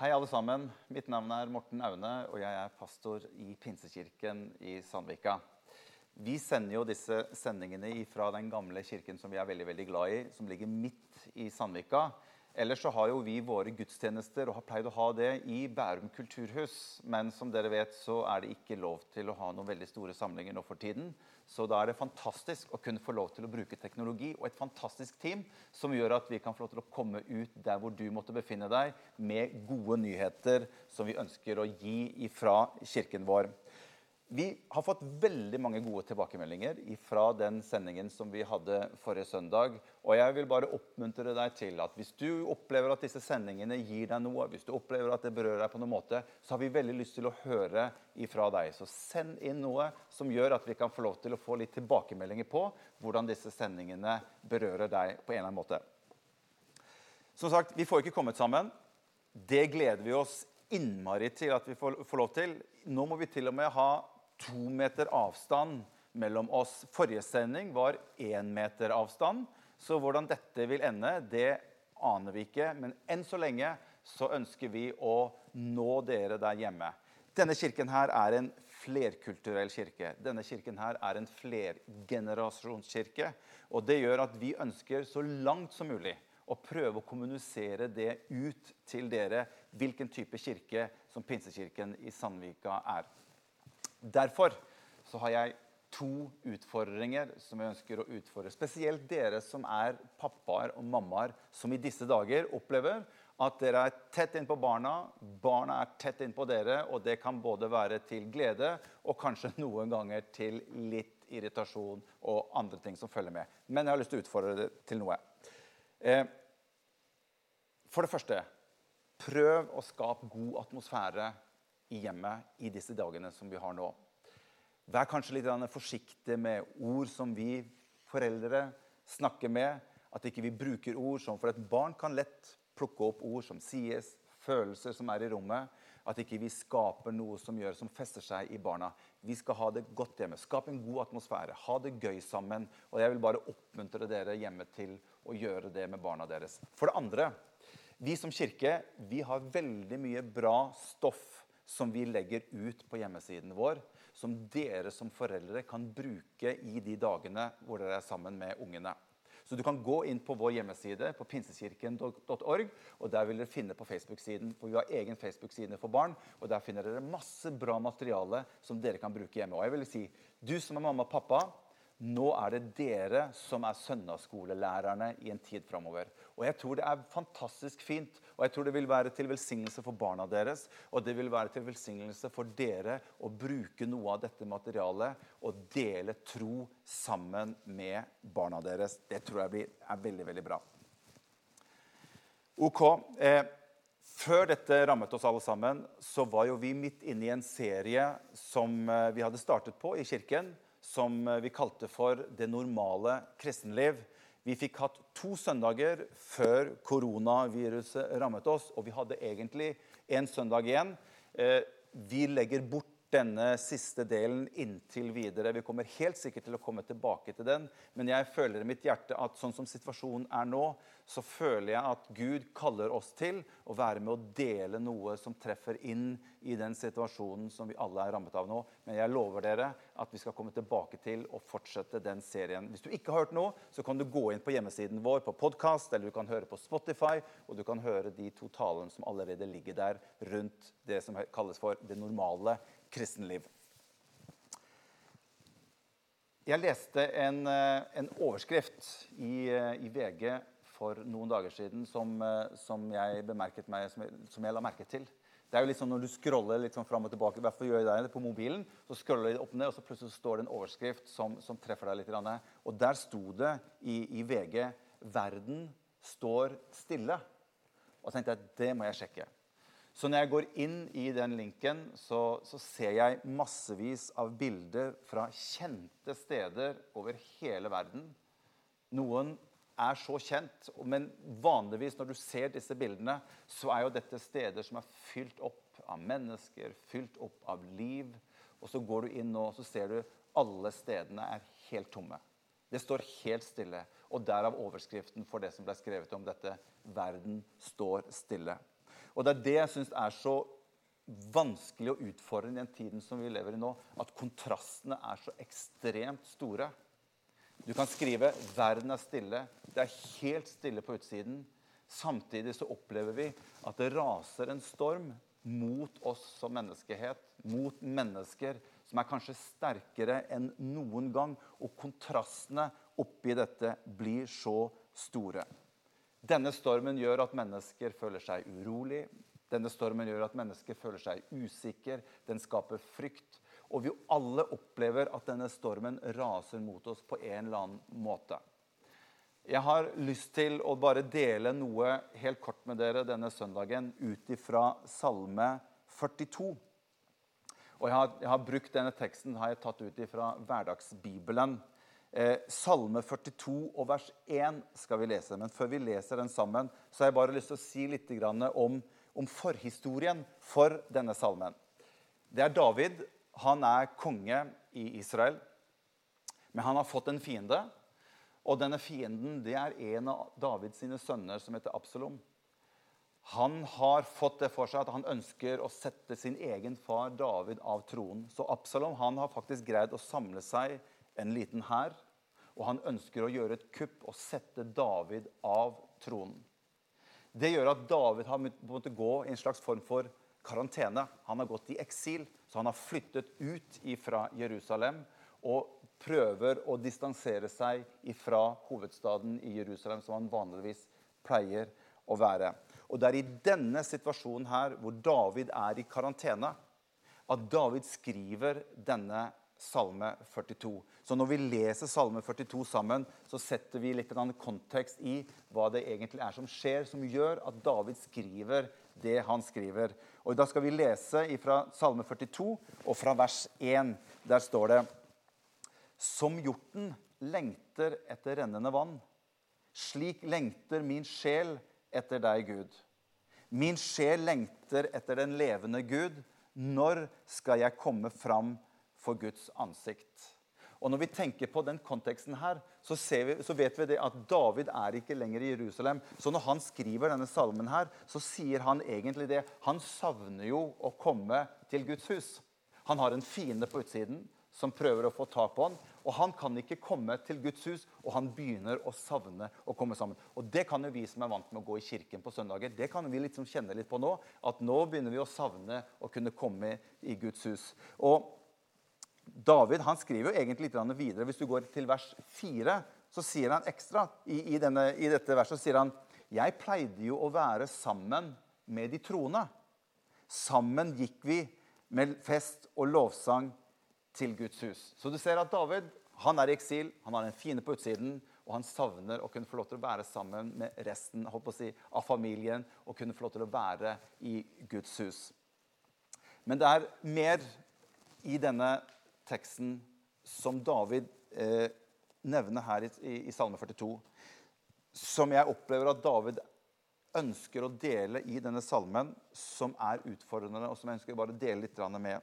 Hei, alle sammen. Mitt navn er Morten Aune, og jeg er pastor i Pinsekirken i Sandvika. Vi sender jo disse sendingene fra den gamle kirken som vi er veldig veldig glad i, som ligger midt i Sandvika. Ellers så har jo vi våre gudstjenester og har pleid å ha det i Bærum kulturhus. Men som dere vet, så er det ikke lov til å ha noen veldig store samlinger nå for tiden. Så da er det fantastisk å kunne få lov til å bruke teknologi og et fantastisk team som gjør at vi kan få lov til å komme ut der hvor du måtte befinne deg, med gode nyheter som vi ønsker å gi ifra kirken vår. Vi har fått veldig mange gode tilbakemeldinger fra den sendingen som vi hadde forrige søndag. Og jeg vil bare oppmuntre deg til at hvis du opplever at disse sendingene gir deg noe, hvis du opplever at det berører deg på noen måte, så har vi veldig lyst til å høre ifra deg. Så send inn noe som gjør at vi kan få lov til å få litt tilbakemeldinger på hvordan disse sendingene berører deg på en eller annen måte. Som sagt, vi får ikke kommet sammen. Det gleder vi oss innmari til at vi får, får lov til. Nå må vi til og med ha to meter avstand mellom oss. Forrige sending var én meter avstand. Så hvordan dette vil ende, det aner vi ikke. Men enn så lenge så ønsker vi å nå dere der hjemme. Denne kirken her er en flerkulturell kirke. Denne kirken her er en flergenerasjonskirke. Og det gjør at vi ønsker så langt som mulig å prøve å kommunisere det ut til dere hvilken type kirke som Pinsekirken i Sandvika er. Derfor så har jeg to utfordringer som jeg ønsker å utfordre. Spesielt dere som er pappaer og mammaer som i disse dager opplever at dere er tett innpå barna, barna er tett innpå dere, og det kan både være til glede og kanskje noen ganger til litt irritasjon og andre ting som følger med. Men jeg har lyst til å utfordre det til noe. Eh, for det første prøv å skape god atmosfære i hjemmet i disse dagene som vi har nå. Vær kanskje litt forsiktig med ord som vi foreldre snakker med. At ikke vi bruker ord som For et barn kan lett plukke opp ord som sies, følelser som er i rommet. At ikke vi skaper noe som gjør som fester seg i barna. Vi skal ha det godt hjemme. Skap en god atmosfære. Ha det gøy sammen. Og jeg vil bare oppmuntre dere hjemme til å gjøre det med barna deres. For det andre, vi som kirke vi har veldig mye bra stoff som vi legger ut på hjemmesiden vår, som dere som foreldre kan bruke i de dagene hvor dere er sammen med ungene. Så Du kan gå inn på vår hjemmeside på pinsekirken.org. og Der vil dere finne på Facebook-siden. for Vi har egen Facebook-side for barn. og Der finner dere masse bra materiale som dere kan bruke hjemme. Og jeg vil si, Du som er mamma og pappa, nå er det dere som er søndagsskolelærerne i en tid framover. Og jeg tror det er fantastisk fint, og jeg tror det vil være til velsignelse for barna deres. Og det vil være til velsignelse for dere å bruke noe av dette materialet og dele tro sammen med barna deres. Det tror jeg blir, er veldig, veldig bra. Ok. Eh, før dette rammet oss alle sammen, så var jo vi midt inne i en serie som eh, vi hadde startet på i kirken som eh, vi kalte for 'Det normale kristenliv'. Vi fikk hatt to søndager før koronaviruset rammet oss, og vi hadde egentlig en søndag igjen. Eh, vi legger bort denne siste delen inntil videre. Vi kommer helt sikkert til å komme tilbake til den, men jeg føler i mitt hjerte at sånn som situasjonen er nå, så føler jeg at Gud kaller oss til å være med å dele noe som treffer inn i den situasjonen som vi alle er rammet av nå. Men jeg lover dere at vi skal komme tilbake til å fortsette den serien. Hvis du ikke har hørt noe, så kan du gå inn på hjemmesiden vår på podkast, eller du kan høre på Spotify, og du kan høre de to talene som allerede ligger der rundt det som kalles for det normale kristenliv. Jeg leste en, eh, en overskrift i, eh, i, VG for noen dager siden som, eh, som jeg meg, som jeg, som jeg, la merke til. Det er jo litt sånn Når du scroller litt sånn fram og tilbake i hvert fall gjør jeg det på mobilen, så scroller du opp ned, og så plutselig står det en overskrift som, som treffer deg litt. Og der sto det i, i VG 'Verden står stille'. Og så tenkte jeg det må jeg sjekke. Så når jeg går inn i den linken, så, så, ser jeg massevis av bilder fra kjente steder over hele verden. Noen er så kjent, men vanligvis når du ser disse bildene, så er jo dette steder som er fylt opp av mennesker, fylt opp av liv. Og så går du inn nå, så ser du alle stedene er helt tomme. Det står helt stille. Og derav overskriften for det som ble skrevet om dette. Verden står stille. Og det er det jeg syns er så vanskelig og utfordrende i den tiden som vi lever i nå. At kontrastene er så ekstremt store. Du kan skrive 'Verden er stille'. Det er helt stille på utsiden. Samtidig så opplever vi at det raser en storm mot oss som menneskehet, mot mennesker som er kanskje sterkere enn noen gang. Og kontrastene oppi dette blir så store. Denne stormen gjør at mennesker føler seg urolig. Denne stormen gjør at mennesker føler seg usikre. Den skaper frykt. Og vi alle opplever at denne stormen raser mot oss på en eller annen måte. Jeg har lyst til å bare dele noe helt kort med dere denne søndagen ut ifra Salme 42. Og jeg har, jeg har, brukt denne teksten har jeg tatt ut ifra Hverdagsbibelen. Eh, Salme 42 og vers 1 skal vi lese. Men før vi leser den sammen, så har jeg bare lyst til å si litt om, om forhistorien for denne salmen. Det er David. Han er konge i Israel. Men han har fått en fiende. Og denne fienden det er en av Davids sine sønner som heter Absalom. Han har fått det for seg at han ønsker å sette sin egen far David av tronen. Så Absalom han har faktisk greid å samle seg en liten hær. Og han ønsker å gjøre et kupp og sette David av tronen. Det gjør at David har måttet gå i en slags form for karantene. Han har gått i eksil, så han har flyttet ut fra Jerusalem og prøver å distansere seg fra hovedstaden i Jerusalem, som han vanligvis pleier å være. Og Det er i denne situasjonen her, hvor David er i karantene, at David skriver denne Salme 42. Så når vi leser Salme 42 sammen, så setter vi litt kontekst i hva det egentlig er som skjer, som gjør at David skriver det han skriver. Og Da skal vi lese fra Salme 42 og fra vers 1. Der står det Som hjorten lengter etter rennende vann, slik lengter min sjel etter deg, Gud. Min sjel lengter etter den levende Gud. Når skal jeg komme fram for Guds ansikt. Og Når vi tenker på den konteksten, her, så, vi, så, vet vi at David er ikke lenger i Jerusalem. Så når han skriver denne salmen, her, så sier han egentlig det. Han savner jo å komme til Guds hus. Han har en fiende på utsiden som prøver å få tak på han, og han kan ikke komme til Guds hus, og han begynner å savne å komme sammen. Og Det kan jo vi som er vant med å gå i kirken på søndager, det kan vi liksom kjenne litt på nå. At nå begynner vi å savne å kunne komme i Guds hus. Og David han skriver jo egentlig litt videre. Hvis du går til vers 4, så sier han ekstra i, i, denne, i dette verset sier han, Jeg pleide jo å være sammen med de troende. Sammen gikk vi med fest og lovsang til Guds hus. Så du ser at David han er i eksil, han har en fiende på utsiden, og han savner å kunne få lov til å være sammen med resten si, av familien og kunne få lov til å være i Guds hus. Men det er mer i denne teksten som David eh, nevner her i, i, i, Salme 42, som jeg opplever at David ønsker å dele i denne salmen, som er utfordrende, og som jeg ønsker bare å dele litt med.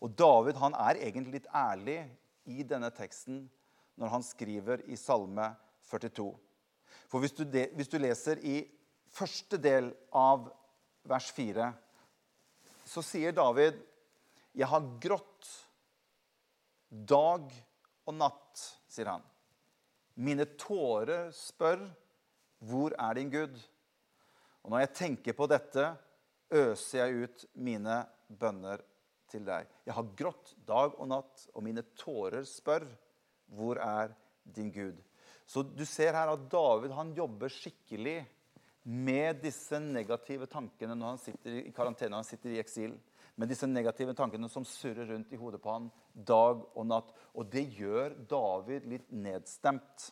Og David han er egentlig litt ærlig i denne teksten når han skriver i Salme 42. For hvis du, de, hvis du leser i første del av vers 4, så sier David 'Jeg har grått Dag og natt, sier han. Mine tårer spør, hvor er din Gud? Og når jeg tenker på dette, øser jeg ut mine bønner til deg. Jeg har grått dag og natt, og mine tårer spør, hvor er din Gud? Så du ser her at David han jobber skikkelig med disse negative tankene når han sitter i karantene, når han sitter i eksil med disse negative tankene som surrer rundt i hodet på han dag og natt. Og det gjør David litt nedstemt.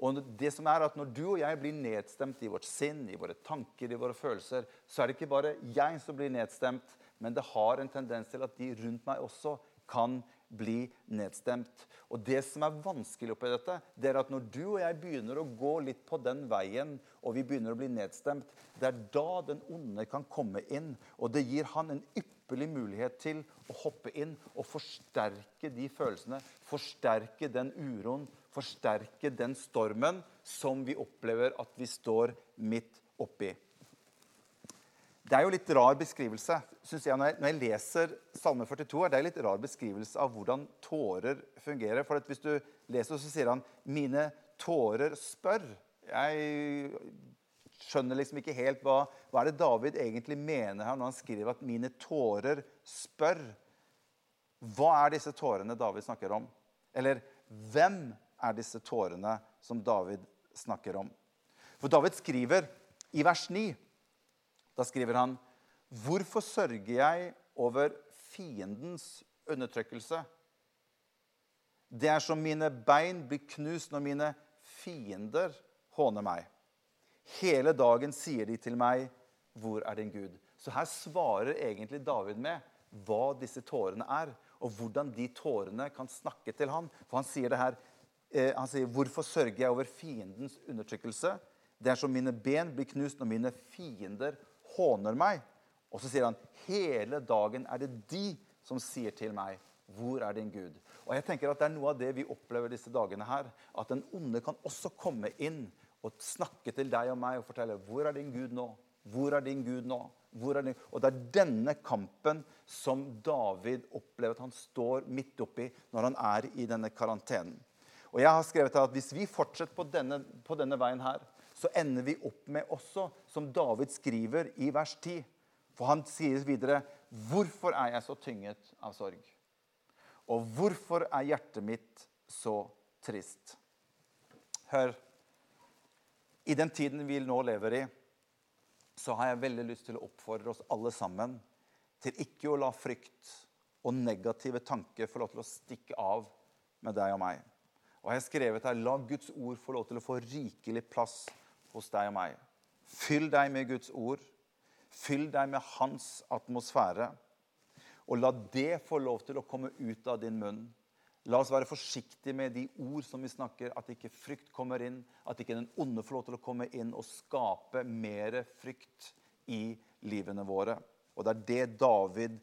Og det som er at Når du og jeg blir nedstemt i vårt sinn, i våre tanker, i våre følelser, så er det ikke bare jeg som blir nedstemt, men det har en tendens til at de rundt meg også kan bli nedstemt. Og Det som er vanskelig oppi dette, det er at når du og jeg begynner å gå litt på den veien, og vi begynner å bli nedstemt, det er da den onde kan komme inn. Og det gir han en ypperlig mulighet til å hoppe inn og forsterke de følelsene. Forsterke den uroen, forsterke den stormen som vi opplever at vi står midt oppi. Det er jo litt rar beskrivelse, synes jeg, når jeg, når jeg leser Salme 42. er det en litt rar beskrivelse av hvordan tårer fungerer. For hvis du leser, så sier han 'mine tårer spør'. Jeg skjønner liksom ikke helt hva, hva er det David egentlig mener her når han skriver at 'mine tårer spør'. Hva er disse tårene David snakker om? Eller hvem er disse tårene som David snakker om? For David skriver i vers 9 Da skriver han Hvorfor sørger jeg over fiendens undertrykkelse? Det er som mine bein blir knust når mine fiender håner meg. Hele dagen sier de til meg, 'Hvor er din Gud?' Så her svarer egentlig David med hva disse tårene er, og hvordan de tårene kan snakke til han. For han sier det her eh, han sier, 'Hvorfor sørger jeg over fiendens undertrykkelse?' Det er som mine ben blir knust når mine fiender håner meg. Og så sier han, 'Hele dagen er det de som sier til meg, 'Hvor er din Gud?' Og jeg tenker at Det er noe av det vi opplever disse dagene her. At den onde kan også komme inn og snakke til deg og meg og fortelle 'Hvor er din Gud nå?' Hvor er din Gud nå? Er og det er denne kampen som David opplever at han står midt oppi når han er i denne karantenen. Og jeg har skrevet at Hvis vi fortsetter på denne, på denne veien her, så ender vi opp med også, som David skriver i vers 10 For han sier videre, 'Hvorfor er jeg så tynget av sorg?' Og hvorfor er hjertet mitt så trist? Hør. I den tiden vi nå lever i, så har jeg veldig lyst til å oppfordre oss alle sammen til ikke å la frykt og negative tanker få lov til å stikke av med deg og meg. Og jeg har skrevet her La Guds ord få lov til å få rikelig plass hos deg og meg. Fyll deg med Guds ord. Fyll deg med hans atmosfære. Og la det få lov til å komme ut av din munn. La oss være forsiktige med de ord som vi snakker, at ikke frykt kommer inn, at ikke den onde får lov til å komme inn og skape mer frykt i livene våre. Og det er det David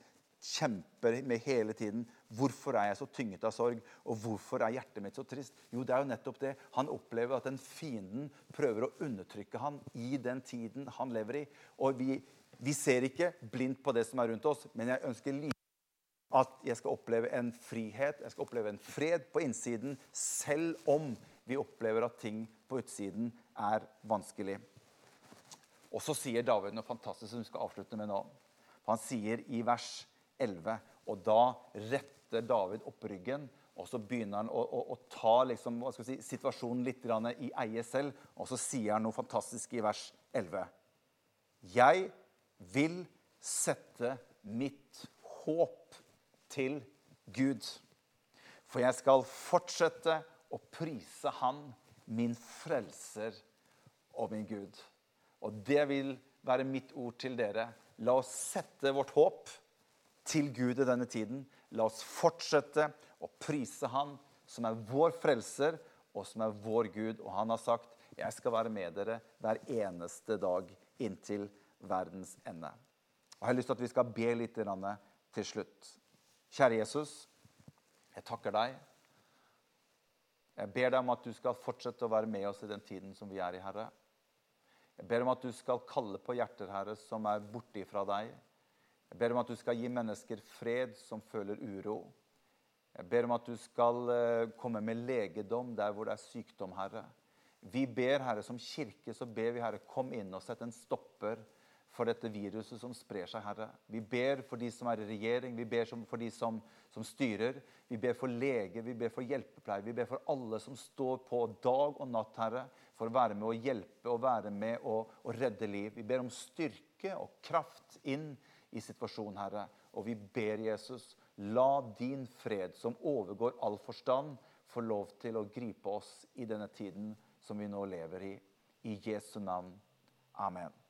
kjemper med hele tiden. Hvorfor er jeg så tynget av sorg, og hvorfor er hjertet mitt så trist? Jo, det er jo nettopp det. Han opplever at den fienden prøver å undertrykke han i den tiden han lever i. Og vi, vi ser ikke blindt på det som er rundt oss, men jeg ønsker like at jeg skal oppleve en frihet, jeg skal oppleve en fred på innsiden, selv om vi opplever at ting på utsiden er vanskelig. Og så sier David noe fantastisk som vi skal avslutte med nå. Han sier i vers 11, og da retter David opp ryggen. Og så begynner han å, å, å ta liksom, si, situasjonen litt i eie selv. Og så sier han noe fantastisk i vers 11. Jeg vil sette mitt håp til Gud. For jeg skal fortsette å prise Han, min frelser og min Gud. Og det vil være mitt ord til dere. La oss sette vårt håp til Gud i denne tiden. La oss fortsette å prise Han, som er vår frelser, og som er vår Gud. Og han har sagt, 'Jeg skal være med dere hver eneste dag inntil verdens ende'. Og Jeg har lyst til at vi skal be litt til slutt. Kjære Jesus, jeg takker deg. Jeg ber deg om at du skal fortsette å være med oss i den tiden som vi er i, Herre. Jeg ber om at du skal kalle på hjerter, Herre, som er borte fra deg. Jeg ber om at du skal gi mennesker fred som føler uro. Jeg ber om at du skal eh, komme med legedom der hvor det er sykdom, Herre. Vi ber, Herre, som kirke så ber vi, Herre, kom inn og sett en stopper for dette viruset som sprer seg, Herre. Vi ber for de som er i regjering, vi ber for de som, som styrer. Vi ber for leger, vi ber for hjelpepleiere, vi ber for alle som står på dag og natt, Herre, for å være med å hjelpe og være med å, redde liv. Vi ber om styrke og kraft inn i situasjonen, Herre. Og vi ber Jesus, la din fred, som overgår all forstand, få lov til å gripe oss i denne tiden som vi nå lever i. I Jesu navn. Amen.